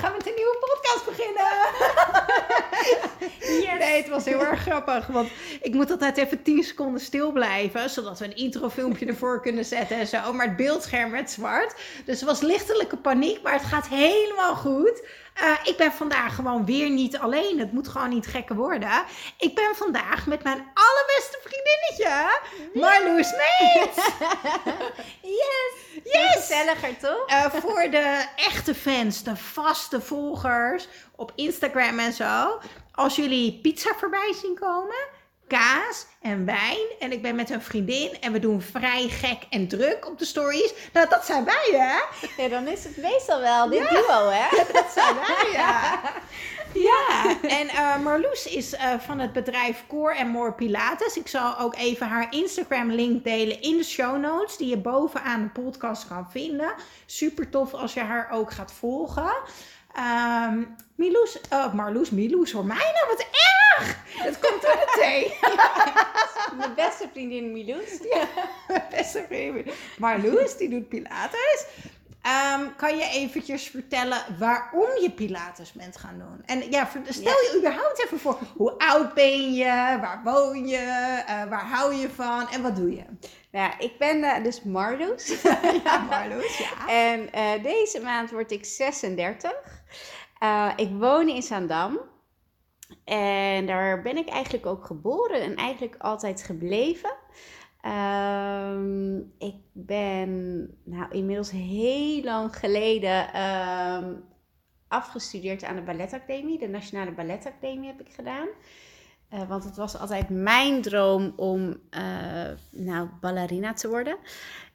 Gaan met een nieuwe podcast beginnen. Nee, het was heel erg grappig. Want ik moet altijd even 10 seconden stil blijven. Zodat we een introfilmpje ervoor kunnen zetten en zo. Maar het beeldscherm werd zwart. Dus er was lichtelijke paniek. Maar het gaat helemaal goed. Uh, ik ben vandaag gewoon weer niet alleen. Het moet gewoon niet gekker worden. Ik ben vandaag met mijn allerbeste vriendinnetje, Marloes Meets. yes! Yes! Gezelliger, toch? Uh, voor de echte fans, de vaste volgers op Instagram en zo. Als jullie pizza voorbij zien komen, kaas en wijn. En ik ben met een vriendin en we doen vrij gek en druk op de stories. Nou, dat zijn wij, hè? Ja, dan is het meestal wel dit duo, hè? Dat zijn wij, ja. Ja, en uh, Marloes is uh, van het bedrijf Core and More Pilates. Ik zal ook even haar Instagram link delen in de show notes, die je bovenaan de podcast kan vinden. Super tof als je haar ook gaat volgen. Um, Miloes, oh, Marloes, Miloes, hoor mij nou, wat erg! Het komt door de thee. mijn beste vriendin Miloes. Ja, mijn beste vriendin Marloes, die doet Pilates. Um, kan je eventjes vertellen waarom je Pilates bent gaan doen? En ja, stel je überhaupt even voor, hoe oud ben je? Waar woon je? Uh, waar hou je van? En wat doe je? Nou, ik ben uh, dus Marloes. ja, Marloes, ja. En uh, deze maand word ik 36. ik woon in Zaandam. En daar ben ik eigenlijk ook geboren en eigenlijk altijd gebleven. Um, ik ben nou, inmiddels heel lang geleden um, afgestudeerd aan de Balletacademie. De Nationale Balletacademie heb ik gedaan. Uh, want het was altijd mijn droom om uh, nou, ballerina te worden.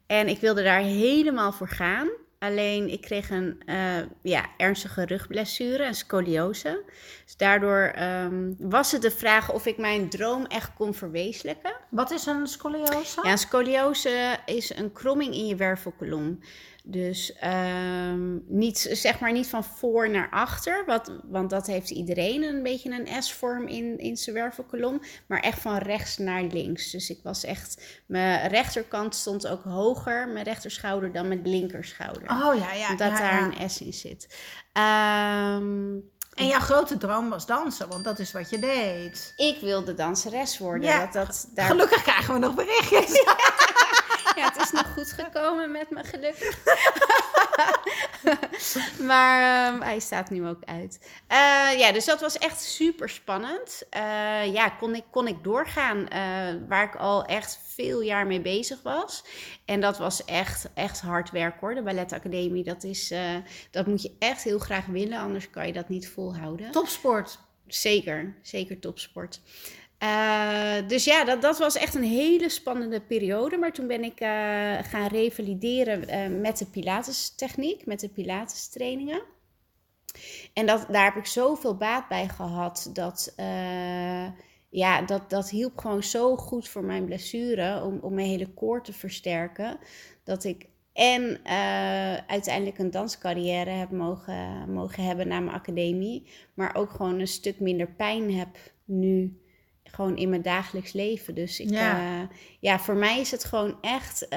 En ik wilde daar helemaal voor gaan. Alleen ik kreeg een uh, ja, ernstige rugblessure, een scoliose. Dus daardoor um, was het de vraag of ik mijn droom echt kon verwezenlijken. Wat is een scoliose? Ja, een scoliose is een kromming in je wervelkolom. Dus um, niet, zeg maar niet van voor naar achter, wat, want dat heeft iedereen een beetje een S-vorm in, in zijn wervelkolom, maar echt van rechts naar links. Dus ik was echt, mijn rechterkant stond ook hoger, mijn rechterschouder dan mijn linkerschouder. Oh ja, ja. Omdat ja, daar ja. een S in zit. Um, en jouw grote droom was dansen, want dat is wat je deed. Ik wilde danseres worden. Ja, dat, dat, daar... Gelukkig krijgen we nog berichtjes. ja, het is nog goed gekomen met me, gelukkig. maar um, hij staat nu ook uit. Uh, ja, dus dat was echt super spannend. Uh, ja, kon ik, kon ik doorgaan uh, waar ik al echt veel jaar mee bezig was. En dat was echt, echt hard werk hoor. De balletacademie, dat, is, dat moet je echt heel graag willen, anders kan je dat niet volhouden. Topsport. Zeker, zeker topsport. Uh, dus ja, dat, dat was echt een hele spannende periode. Maar toen ben ik uh, gaan revalideren uh, met de Pilates-techniek, met de Pilates-trainingen. En dat, daar heb ik zoveel baat bij gehad. Dat, ja, dat, dat hielp gewoon zo goed voor mijn blessure. Om, om mijn hele koor te versterken. Dat ik en uiteindelijk een danscarrière heb mogen, mogen hebben na mijn academie. Maar ook gewoon een stuk minder pijn heb nu gewoon in mijn dagelijks leven. Dus ik, ja. Uh, ja, voor mij is het gewoon echt uh,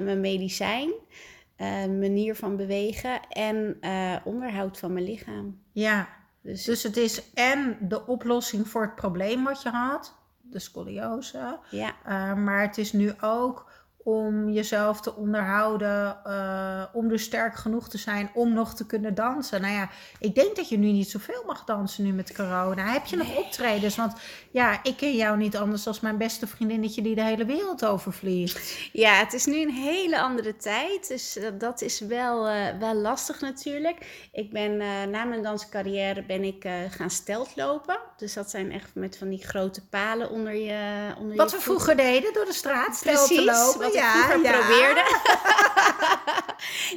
mijn medicijn, uh, manier van bewegen en onderhoud van mijn lichaam. Ja, dus, dus het is en de oplossing voor het probleem wat je had, de scoliose. Ja. maar het is nu ook om jezelf te onderhouden, uh, om dus sterk genoeg te zijn om nog te kunnen dansen. Nou ja, ik denk dat je nu niet zoveel mag dansen nu met corona. Heb je nee. nog optredens? Want ja, ik ken jou niet anders als mijn beste vriendinnetje die de hele wereld overvliegt. Ja, het is nu een hele andere tijd, dus dat is wel, uh, wel lastig natuurlijk. Ik ben uh, na mijn danscarrière ben ik gaan steltlopen. Dus dat zijn echt met van die grote palen onder je onder Wat je we vroeger deden door de straat stel te lopen. Ik ja, vroeger ja. probeerde.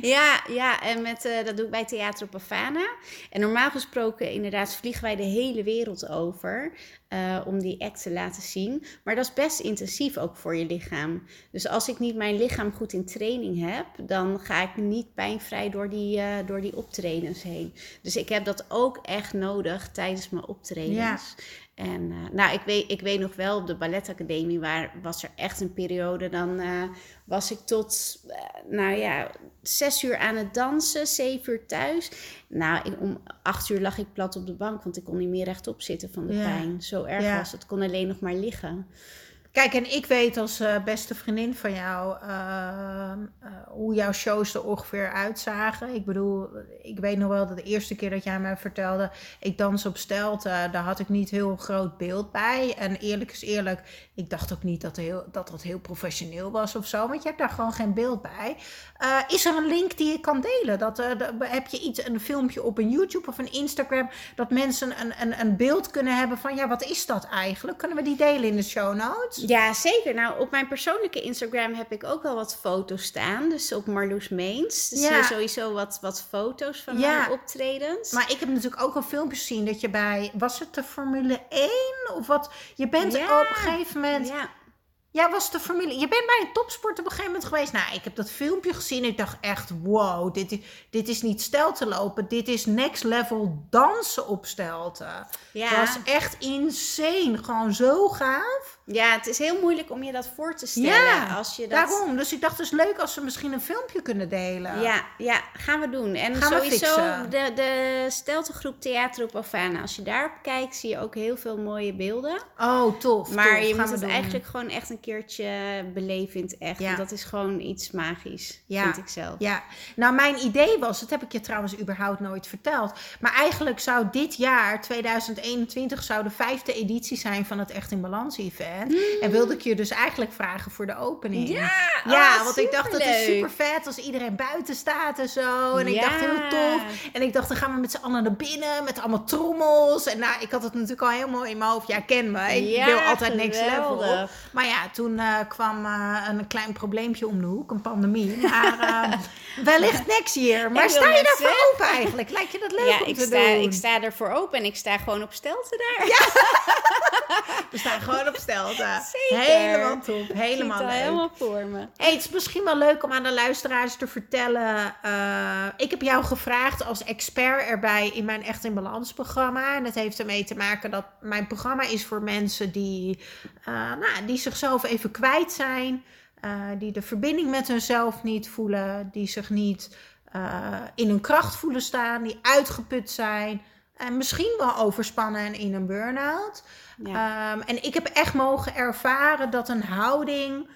ja, ja, en met, eh, dat doe ik bij Theater op Havana. En normaal gesproken inderdaad vliegen wij de hele wereld over eh, om die act te laten zien. Maar dat is best intensief ook voor je lichaam. Dus als ik niet mijn lichaam goed in training heb, dan ga ik niet pijnvrij door die, eh, door die optredens heen. Dus ik heb dat ook echt nodig tijdens mijn optredens. En eh, nou, ik weet, ik weet nog wel, op de balletacademie waar, was er echt een periode. Dan was ik tot, nou ja, zes uur aan het dansen, zeven uur thuis. Nou, ik- om acht uur lag ik plat op de bank, want ik kon niet meer rechtop zitten van de Ja. pijn. Zo erg Ja. was het, ik kon alleen nog maar liggen. Kijk, en ik weet als eh, beste vriendin van jou ehm, eh, hoe jouw shows er ongeveer uitzagen. Ik bedoel, ik weet nog wel dat de eerste keer dat jij mij vertelde, ik dans op stelte, daar had ik niet heel groot beeld bij. En eerlijk is eerlijk, ik dacht ook niet dat, heel, dat dat heel professioneel was of zo, want je hebt daar gewoon geen beeld bij. Eh, is er een link die je kan delen? Dat, heb je iets, een filmpje op een YouTube of een Instagram, dat mensen een, een, een beeld kunnen hebben van, ja, wat is dat eigenlijk? Kunnen we die delen in de show notes? Ja, zeker. Nou, op mijn persoonlijke Instagram heb ik ook wel wat foto's staan. Dus op Marloes Meens. Dus Ja. eh, sowieso wat, wat foto's van Ja. mijn optredens. Maar ik heb natuurlijk ook al filmpjes gezien dat je bij, was het de Formule 1 of wat? Je bent Ja. op een gegeven moment, ja. ja, was de Formule, je bent bij een topsport op een gegeven moment geweest. Nou, ik heb dat filmpje gezien en ik dacht echt, wow, dit is, dit is niet stel te lopen, dit is next level dansen op stelte. ja. Het was echt insane, gewoon zo gaaf. Ja, het is heel moeilijk om je dat voor te stellen. Ja, als je dat... Daarom, dus ik dacht, het is leuk als we misschien een filmpje kunnen delen. Ja, ja, gaan we doen. En Gaan sowieso de, de steltegroep Theater op Havana. Als je daarop kijkt, zie je ook heel veel mooie beelden. Oh, tof. Maar tof, je moet het doen. eigenlijk gewoon echt een keertje beleven in het echt. Ja. Want dat is gewoon iets magisch, Ja. vind ik zelf. Ja, nou mijn idee was, dat heb ik je trouwens überhaupt nooit verteld. Maar eigenlijk zou dit jaar, 2021, zou de vijfde editie zijn van het Echt in Balans event. En wilde ik je dus eigenlijk vragen voor de opening. Hmm. Ja, Ja, oh, want ik dacht dat is super vet als iedereen buiten staat en zo. En ik Ja. dacht heel tof. En ik dacht, dan gaan we met z'n allen naar binnen met allemaal trommels. En nou, ik had het natuurlijk al helemaal in mijn hoofd. Ja, ken me. Ik Ja, wil altijd next level. Maar ja, toen eh, kwam eh, een klein probleempje om de hoek, een pandemie. Maar eh, wellicht next year. Maar Ik sta je daarvoor open eigenlijk? Lijkt je dat leuk Ja, om ik te sta, doen? ik sta ervoor open en ik sta gewoon op stelte daar. We staan gewoon op stelte. Zeker. Helemaal top. Helemaal leuk. helemaal voor me. Hey, het is misschien wel leuk om aan de luisteraars te vertellen. eh, ik heb jou gevraagd als expert erbij in mijn Echt in Balans programma. En dat heeft ermee te maken dat mijn programma is voor mensen die, eh, nou, die zichzelf even kwijt zijn. eh, die de verbinding met hunzelf niet voelen. Die zich niet in hun kracht voelen staan. Die uitgeput zijn. En misschien wel overspannen en in een burn-out. Ja. Ehm, en ik heb echt mogen ervaren dat een houding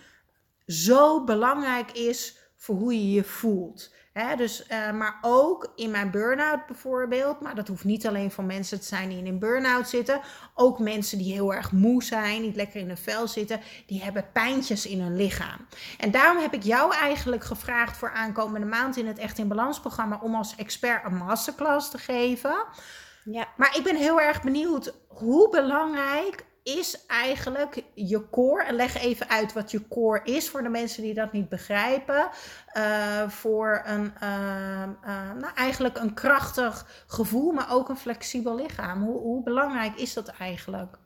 zo belangrijk is voor hoe je je voelt. Dus, eh, maar ook in mijn burn-out bijvoorbeeld, maar dat hoeft niet alleen voor mensen te zijn die in een burn-out zitten. Ook mensen die heel erg moe zijn, niet lekker in hun vel zitten, die hebben pijntjes in hun lichaam. En daarom heb ik jou eigenlijk gevraagd voor aankomende maand in het Echt in Balans programma om als expert een masterclass te geven. Ja. Maar ik ben heel erg benieuwd, hoe belangrijk is eigenlijk je core? En leg even uit wat je core is voor de mensen die dat niet begrijpen. eh, voor een, eh, eh, nou, eigenlijk een krachtig gevoel, maar ook een flexibel lichaam. Hoe, hoe belangrijk is dat eigenlijk?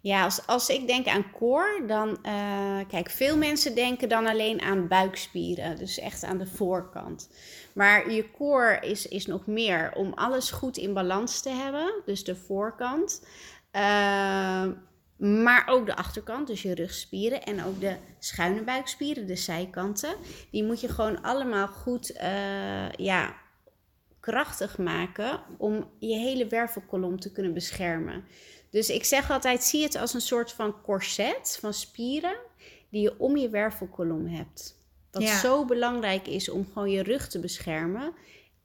Ja, als, als ik denk aan core, dan... eh, kijk, veel mensen denken dan alleen aan buikspieren. Dus echt aan de voorkant. Maar je core is, is nog meer om alles goed in balans te hebben. Dus de voorkant. Eh, maar ook de achterkant, dus je rugspieren. En ook de schuine buikspieren, de zijkanten. Die moet je gewoon allemaal goed... eh, ja, krachtig maken om je hele wervelkolom te kunnen beschermen. Dus ik zeg altijd, zie het als een soort van corset van spieren die je om je wervelkolom hebt. Ja. zo belangrijk is om gewoon je rug te beschermen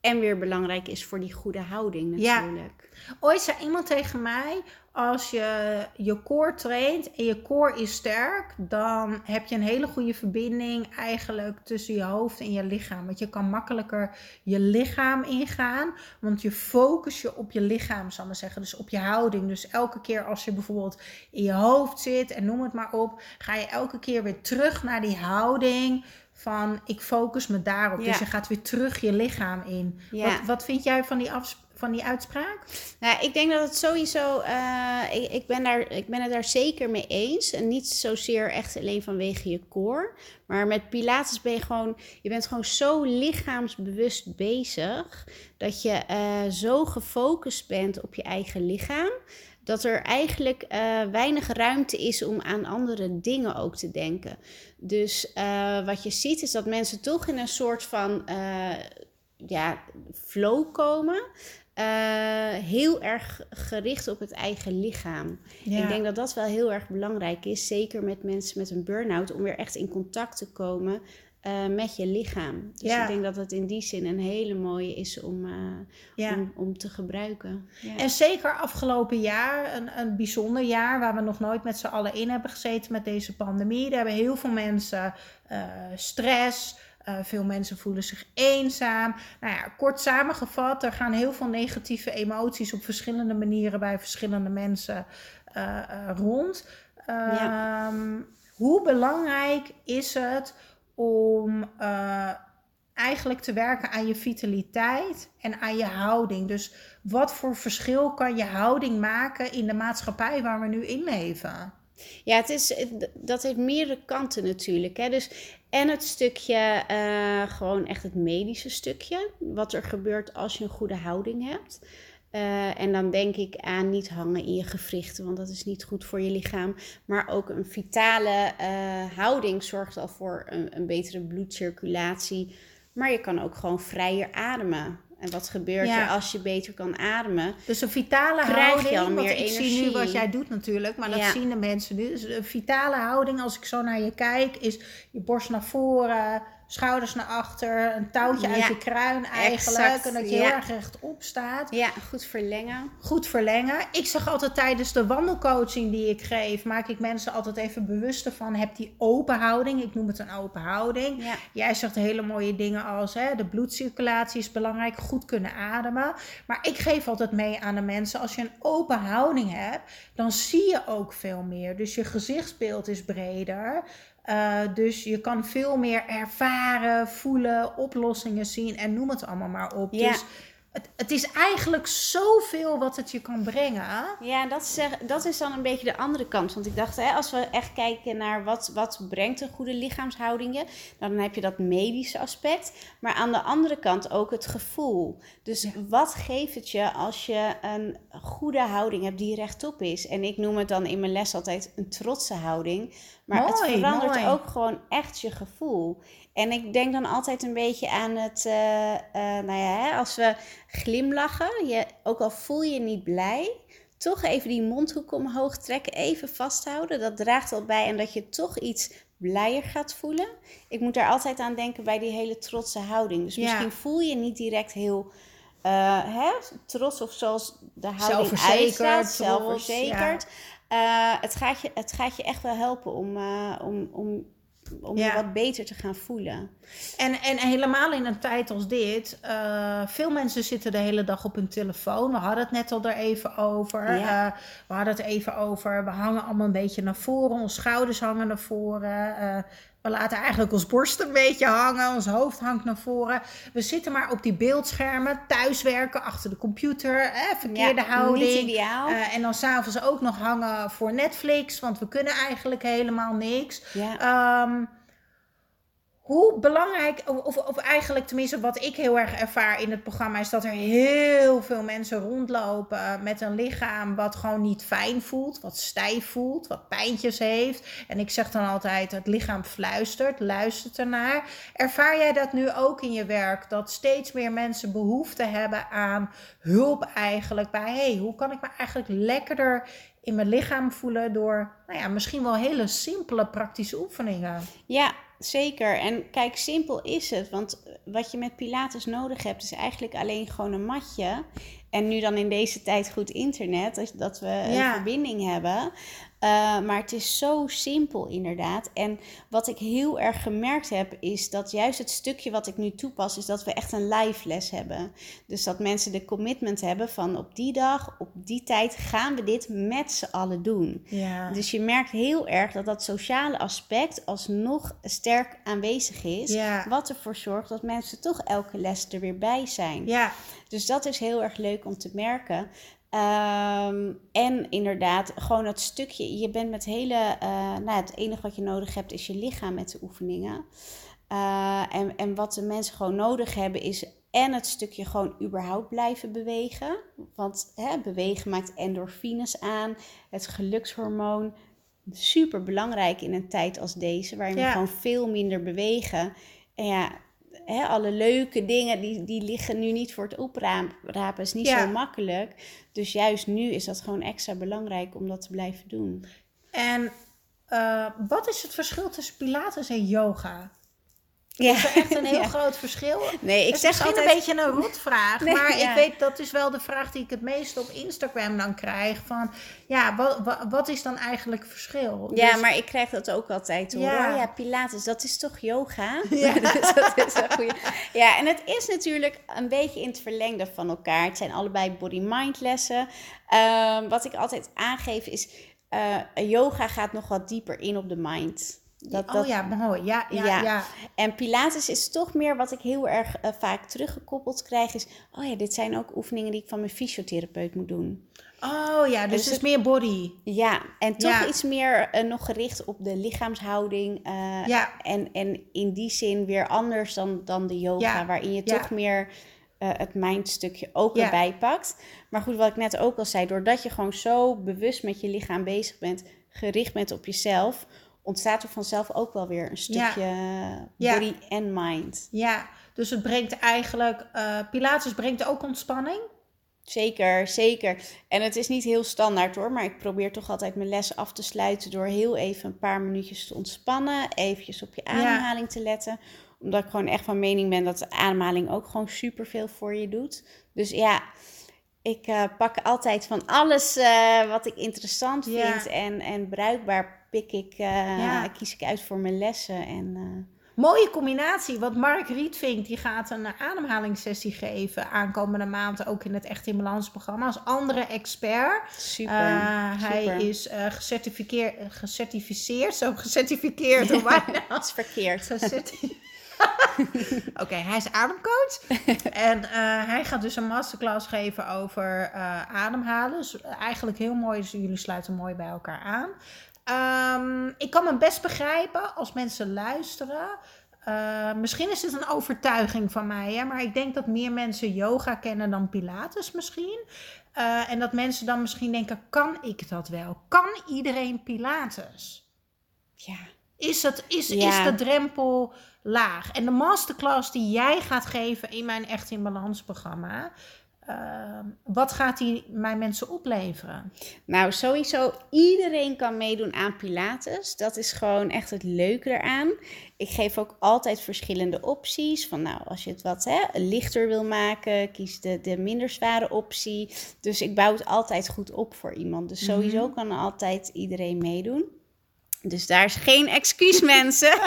En weer belangrijk is voor die goede houding natuurlijk. Ja. Ooit zei iemand tegen mij, als je je core traint en je core is sterk, dan heb je een hele goede verbinding eigenlijk tussen je hoofd en je lichaam. Want je kan makkelijker je lichaam ingaan, want je focus je op je lichaam, zal ik maar zeggen. Dus op je houding. Dus elke keer als je bijvoorbeeld in je hoofd zit en noem het maar op, ga je elke keer weer terug naar die houding van ik focus me daarop. Dus je gaat weer terug je lichaam in. Wat, wat vind jij van die afspraak? van die uitspraak? Nou, ik denk dat het sowieso. Uh, ik, ik, ben daar, ik ben het daar zeker mee eens. En niet zozeer echt alleen vanwege je core. Maar met Pilates ben je gewoon. Je bent gewoon zo lichaamsbewust bezig. Dat je uh, zo gefocust bent op je eigen lichaam. Dat er eigenlijk uh, weinig ruimte is om aan andere dingen ook te denken. Dus wat je ziet is dat mensen toch in een soort van ja, flow komen. Heel erg gericht op het eigen lichaam. Ik denk dat dat wel heel erg belangrijk is, zeker met mensen met een burn-out, om weer echt in contact te komen uh, met je lichaam. Dus ik denk dat het in die zin een hele mooie is om, uh, om, om, te gebruiken. En zeker afgelopen jaar, een, een bijzonder jaar waar we nog nooit met z'n allen in hebben gezeten met deze pandemie. Daar hebben heel veel mensen stress. Uh, veel mensen voelen zich eenzaam. Nou ja, kort samengevat, er gaan heel veel negatieve emoties op verschillende manieren bij verschillende mensen rond. Ja. Ehm, hoe belangrijk is het om eigenlijk te werken aan je vitaliteit en aan je houding? Dus wat voor verschil kan je houding maken in de maatschappij waar we nu in leven? Ja, het is, dat heeft meerdere kanten natuurlijk. Hè? Dus en het stukje, uh, gewoon echt het medische stukje. Wat er gebeurt als je een goede houding hebt. Uh, en dan denk ik aan niet hangen in je gewrichten, want dat is niet goed voor je lichaam. Maar ook een vitale uh, houding zorgt al voor een, een betere bloedcirculatie. Maar je kan ook gewoon vrijer ademen. En wat gebeurt er als je beter kan ademen? Dus een vitale houding, je al meer ik energie. zie nu wat jij doet natuurlijk, maar dat zien de mensen nu. Dus een vitale houding, als ik zo naar je kijk, is je borst naar voren, schouders naar achter, een touwtje uit je kruin eigenlijk. en dat je heel erg rechtop staat. Ja, goed verlengen. Goed verlengen. Ik zeg altijd tijdens de wandelcoaching die ik geef, maak ik mensen altijd even bewust van, heb die open houding. Ik noem het een open houding. Jij zegt hele mooie dingen als, hè, de bloedcirculatie is belangrijk, goed kunnen ademen. Maar ik geef altijd mee aan de mensen, als je een open houding hebt, dan zie je ook veel meer. Dus je gezichtsbeeld is breder. Uh, dus je kan veel meer ervaren, voelen, oplossingen zien en noem het allemaal maar op. Ja. Dus het, het, is eigenlijk zoveel wat het je kan brengen. Ja, dat is, dat is dan een beetje de andere kant. Want ik dacht, hè, als we echt kijken naar wat, wat brengt een goede lichaamshouding je, dan heb je dat medische aspect. Maar aan de andere kant ook het gevoel. Dus wat geeft het je als je een goede houding hebt die rechtop is? En ik noem het dan in mijn les altijd een trotse houding. Maar het verandert ook gewoon echt je gevoel. En ik denk dan altijd een beetje aan het, uh, uh, nou ja, hè, als we glimlachen, je, ook al voel je niet blij, toch even die mondhoek omhoog trekken, even vasthouden. Dat draagt al bij en dat je toch iets blijer gaat voelen. Ik moet daar altijd aan denken bij die hele trotse houding. Dus misschien voel je niet direct heel uh, hè, trots of zoals de houding uitstaat, zelfverzekerd. Ja. het, gaat je, het gaat je echt wel helpen om, om, om om je wat beter te gaan voelen. En, en helemaal in een tijd als dit, uh, veel mensen zitten de hele dag op hun telefoon. We hadden het net al er even over. Uh, we hadden het even over, we hangen allemaal een beetje naar voren, onze schouders hangen naar voren. Uh, we laten eigenlijk ons borst een beetje hangen, ons hoofd hangt naar voren. We zitten maar op die beeldschermen, thuiswerken, achter de computer, verkeerde ja, houding. Niet ideaal. Uh, en dan s'avonds ook nog hangen voor Netflix, want we kunnen eigenlijk helemaal niks. Ja. Um, hoe belangrijk, of, of eigenlijk tenminste wat ik heel erg ervaar in het programma, is dat er heel veel mensen rondlopen met een lichaam wat gewoon niet fijn voelt, wat stijf voelt, wat pijntjes heeft. En ik zeg dan altijd, het lichaam fluistert, luistert ernaar. Ervaar jij dat nu ook in je werk, dat steeds meer mensen behoefte hebben aan hulp eigenlijk bij, hey, hoe kan ik me eigenlijk lekkerder in mijn lichaam voelen door, nou ja, misschien wel hele simpele praktische oefeningen. Ja, zeker. En kijk, simpel is het. Want wat je met Pilates nodig hebt, is eigenlijk alleen gewoon een matje. En nu dan in deze tijd goed internet, dat we een verbinding hebben. Uh, maar het is zo simpel inderdaad. En wat ik heel erg gemerkt heb, is dat juist het stukje wat ik nu toepas, is dat we echt een live les hebben. Dus dat mensen de commitment hebben van op die dag, op die tijd gaan we dit met z'n allen doen. Ja. Dus je merkt heel erg dat dat sociale aspect alsnog sterk aanwezig is. Ja. Wat ervoor zorgt dat mensen toch elke les er weer bij zijn. Ja. Dus dat is heel erg leuk om te merken. Ehm, en inderdaad, gewoon dat stukje. Je bent met hele. Uh, nou, het enige wat je nodig hebt is je lichaam met de oefeningen. Uh, en, en wat de mensen gewoon nodig hebben is. En het stukje gewoon überhaupt blijven bewegen. Want hè, bewegen maakt endorfines aan. Het gelukshormoon. Super belangrijk in een tijd als deze, waarin we gewoon veel minder bewegen. En ja, hè, alle leuke dingen, die, die liggen nu niet voor het oprapen. is niet zo makkelijk. Dus juist nu is dat gewoon extra belangrijk om dat te blijven doen. En uh, wat is het verschil tussen Pilates en yoga? Ja. Is er echt een heel groot verschil? Nee, ik zeg misschien een beetje een rotvraag. Nee, maar ik weet, dat is wel de vraag die ik het meest op Instagram dan krijg. Van, ja, wat, wat, is dan eigenlijk het verschil? Ja, dus maar ik krijg dat ook altijd hoor. Ja. ja, Pilates, dat is toch yoga? Ja. dus dat is een goede. Ja, en het is natuurlijk een beetje in het verlengde van elkaar. Het zijn allebei body-mind lessen. Um, wat ik altijd aangeef is, uh, yoga gaat nog wat dieper in op de mind. Dat, oh ja, mooi. Ja, ja, ja, En Pilates is toch meer wat ik heel erg uh, vaak teruggekoppeld krijg. Is, oh ja, dit zijn ook oefeningen die ik van mijn fysiotherapeut moet doen. Oh ja, dus, het is meer body. Ja, en toch iets meer uh, nog gericht op de lichaamshouding. Uh, ja. en, en in die zin weer anders dan, dan de yoga, waarin je toch meer het mindstukje ook erbij pakt. Maar goed, wat ik net ook al zei, doordat je gewoon zo bewust met je lichaam bezig bent, gericht bent op jezelf ontstaat er vanzelf ook wel weer een stukje body en mind. Ja, dus het brengt eigenlijk, uh, Pilates brengt ook ontspanning. Zeker, zeker. En het is niet heel standaard hoor, maar ik probeer toch altijd mijn les af te sluiten door heel even een paar minuutjes te ontspannen, eventjes op je ademhaling te letten. Omdat ik gewoon echt van mening ben dat de ademhaling ook gewoon superveel voor je doet. Dus ja, ik uh, pak altijd van alles uh, wat ik interessant vind en, en bruikbaar pik ik, uh, kies ik uit voor mijn lessen. En, uh... Mooie combinatie, want Mark Rietvink die gaat een ademhalingssessie geven aankomende maand ook in het Echt in Balans programma als andere expert. Super. Uh, hij is gecertificeerd, gecertificeerd, zo gecertificeerd door mij. Dat is verkeerd. Oké, hij is ademcoach. en uh, hij gaat dus een masterclass geven over ademhalen. Dus eigenlijk heel mooi, dus jullie sluiten mooi bij elkaar aan. Um, ik kan me best begrijpen als mensen luisteren. Uh, misschien is het een overtuiging van mij, hè, maar ik denk dat meer mensen yoga kennen dan Pilates misschien. Uh, en dat mensen dan misschien denken: kan ik dat wel? Kan iedereen Pilates? Ja. Is, het, is, is de drempel laag? En de masterclass die jij gaat geven in mijn Echt in Balans programma, Ehm, wat gaat die mijn mensen opleveren? Nou, sowieso iedereen kan meedoen aan Pilates. Dat is gewoon echt het leuke eraan. Ik geef ook altijd verschillende opties. Van nou, als je het wat hè, lichter wil maken, kies de, de minder zware optie. Dus ik bouw het altijd goed op voor iemand. Dus sowieso mhm. kan altijd iedereen meedoen. Dus daar is geen excuus, mensen.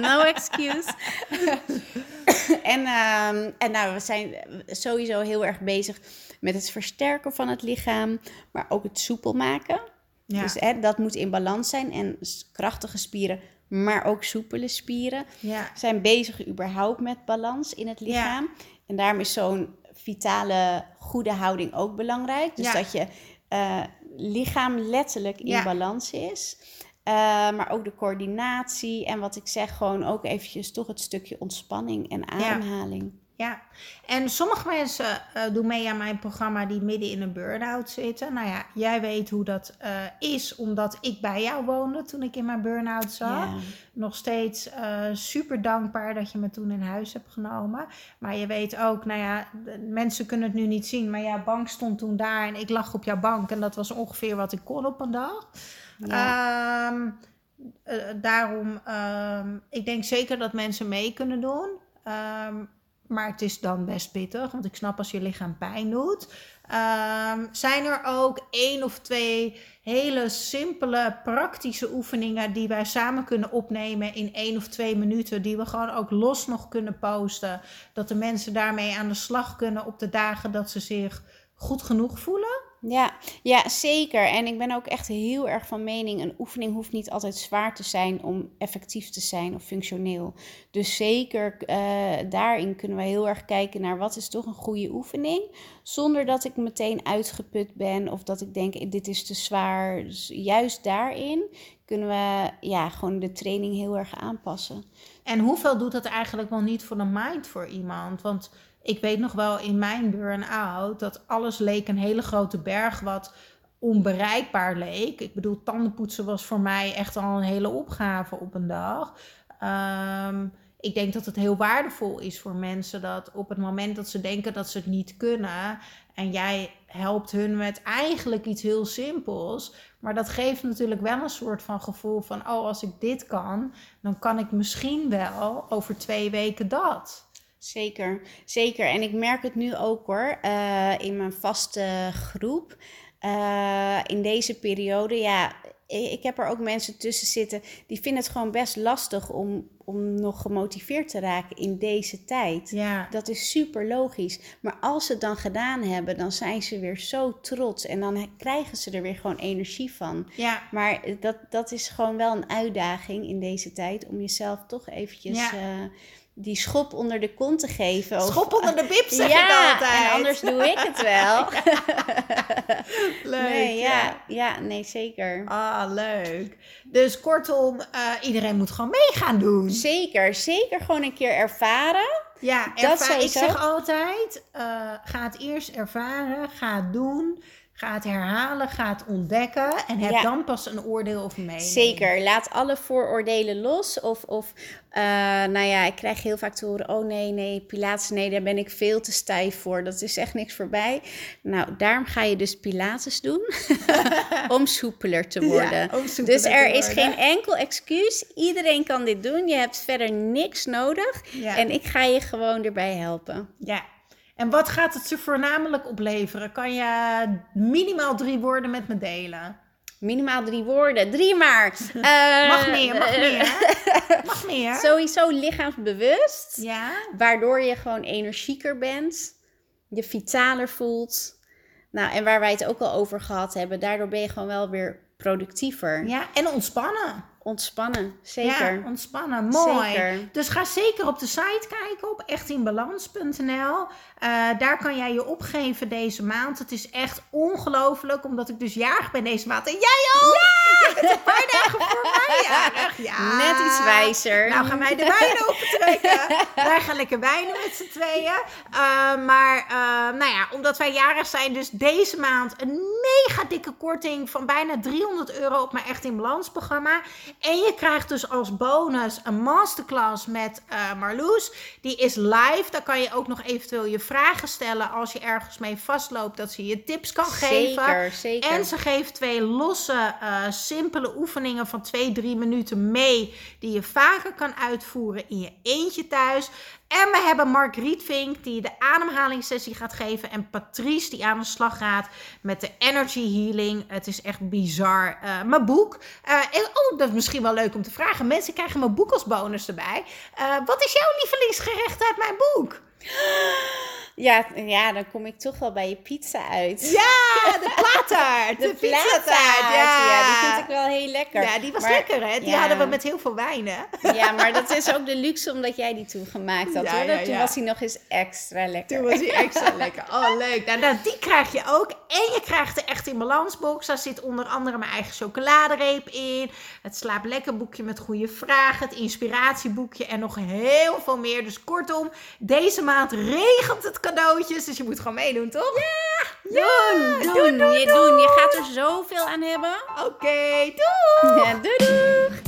no excuse. en, um, en nou, we zijn sowieso heel erg bezig met het versterken van het lichaam, maar ook het soepel maken. Ja. Dus hè, dat moet in balans zijn. En krachtige spieren, maar ook soepele spieren ja. zijn bezig überhaupt met balans in het lichaam. En daarom is zo'n vitale, goede houding ook belangrijk. Dus dat je uh, lichaam letterlijk in balans is. Uh, maar ook de coördinatie en wat ik zeg, gewoon ook eventjes toch het stukje ontspanning en ademhaling. Ja, en sommige mensen uh, doen mee aan mijn programma die midden in een burn-out zitten. Nou ja, jij weet hoe dat uh, is, omdat ik bij jou woonde toen ik in mijn burn-out zat. Ja. Nog steeds super dankbaar dat je me toen in huis hebt genomen. Maar je weet ook, nou ja, mensen kunnen het nu niet zien, maar jouw bank stond toen daar en ik lag op jouw bank. En dat was ongeveer wat ik kon op een dag. Ja. Um, eh, daarom, ehm, ik denk zeker dat mensen mee kunnen doen. Ehm, maar het is dan best pittig, want ik snap als je lichaam pijn doet. Ehm, zijn er ook één of twee hele simpele, praktische oefeningen die wij samen kunnen opnemen in één of twee minuten, die we gewoon ook los nog kunnen posten, dat de mensen daarmee aan de slag kunnen op de dagen dat ze zich goed genoeg voelen? Ja, ja, zeker. En ik ben ook echt heel erg van mening: een oefening hoeft niet altijd zwaar te zijn om effectief te zijn of functioneel. Dus zeker uh, daarin kunnen we heel erg kijken naar wat is toch een goede oefening, zonder dat ik meteen uitgeput ben of dat ik denk: dit is te zwaar. Dus juist daarin kunnen we ja, gewoon de training heel erg aanpassen. En hoeveel doet dat eigenlijk wel niet voor de mind voor iemand? Want ik weet nog wel in mijn burn-out dat alles leek een hele grote berg wat onbereikbaar leek. Ik bedoel, tandenpoetsen was voor mij echt al een hele opgave op een dag. Ehm, ik denk dat het heel waardevol is voor mensen dat op het moment dat ze denken dat ze het niet kunnen en jij helpt hun met eigenlijk iets heel simpels, maar dat geeft natuurlijk wel een soort van gevoel van, oh, als ik dit kan, dan kan ik misschien wel over twee weken dat. Zeker, zeker. En ik merk het nu ook hoor, uh, in mijn vaste groep. Uh, in deze periode, ja, ik heb er ook mensen tussen zitten die vinden het gewoon best lastig om, om nog gemotiveerd te raken in deze tijd. Ja. Dat is super logisch. Maar als ze het dan gedaan hebben, dan zijn ze weer zo trots en dan krijgen ze er weer gewoon energie van. Ja. Maar dat, dat is gewoon wel een uitdaging in deze tijd om jezelf toch eventjes. Ja. Uh, die schop onder de kont te geven. Schop onder de bib zeg ja, ik altijd. en anders doe ik het wel. leuk. Nee, ja, ja, nee, zeker. Ah, leuk. Dus kortom, uh, iedereen moet gewoon mee gaan doen. Zeker, zeker gewoon een keer ervaren. Ja, erva ik zeg altijd, uh, ga het eerst ervaren, ga het doen. Ga het herhalen, ga het ontdekken en heb dan pas een oordeel of mening. Zeker, laat alle vooroordelen los. Of, of uh, nou ja, ik krijg heel vaak te horen: oh nee, nee, Pilates, nee, daar ben ik veel te stijf voor. Dat is echt niks voorbij. Nou, daarom ga je dus Pilates doen om soepeler te worden. Ja, soepeler dus er is geen enkel excuus. Iedereen kan dit doen. Je hebt verder niks nodig. Ja. En ik ga je gewoon erbij helpen. Ja, en wat gaat het ze voornamelijk opleveren? Kan je minimaal drie woorden met me delen? Minimaal drie woorden. Drie maar. Uh, mag meer, mag meer. mag meer. Sowieso lichaamsbewust. Ja. Waardoor je gewoon energieker bent. Je vitaler voelt. Nou, en waar wij het ook al over gehad hebben. Daardoor ben je gewoon wel weer productiever. Ja, en ontspannen. Ontspannen, zeker. Ja, ontspannen, mooi. Zeker. Dus ga zeker op de site kijken op echtinbalans.nl. Uh, daar kan jij je opgeven deze maand. Het is echt ongelooflijk, omdat ik dus jarig ben deze maand. En jij ook! Ja! Je bent een paar dagen voor mij. Ja. Net iets wijzer. Nou gaan wij de wijnen opentrekken. wij gaan lekker wijnen met z'n tweeën. Uh, maar uh, nou ja, omdat wij jarig zijn, dus deze maand een mega dikke korting van bijna 300 euro op mijn Echt in Balans programma. En je krijgt dus als bonus een masterclass met Marloes. Die is live. Daar kan je ook nog eventueel je vragen stellen als je ergens mee vastloopt, dat ze je tips kan geven. Zeker, zeker. En ze geeft twee losse, uh, simpele oefeningen van twee, drie minuten mee, die je vaker kan uitvoeren in je eentje thuis. En we hebben Mark Rietvink die de ademhalingssessie gaat geven. En Patrice die aan de slag gaat met de energy healing. Het is echt bizar. Uh, mijn boek. En, oh, dat is misschien wel leuk om te vragen. Mensen krijgen mijn boek als bonus erbij. Uh, wat is jouw lievelingsgerecht uit mijn boek? Ja, ja, dan kom ik toch wel bij je pizza uit. Ja, de plaattaart. De, de ja. ja. Die vind ik wel heel lekker. Ja, die was lekker, hè? Die hadden we met heel veel wijnen. Ja, maar dat is ook de luxe omdat jij die toen gemaakt had, hoor. Ja, toen was hij nog eens extra lekker. Toen was hij extra lekker. Oh, leuk. Nou, nou, die krijg je ook. En je krijgt de Echt in Balansbox. Daar zit onder andere mijn eigen chocoladereep in. Het Slaap Lekker boekje met goede vragen. Het inspiratieboekje en nog heel veel meer. Dus kortom, deze maand regent het cadeautjes. Dus je moet gewoon meedoen, toch? Ja! Doen, doen, doen, doen, je, doen. je gaat er zoveel aan hebben. Oké, okay, doei! Ja, doei, doei!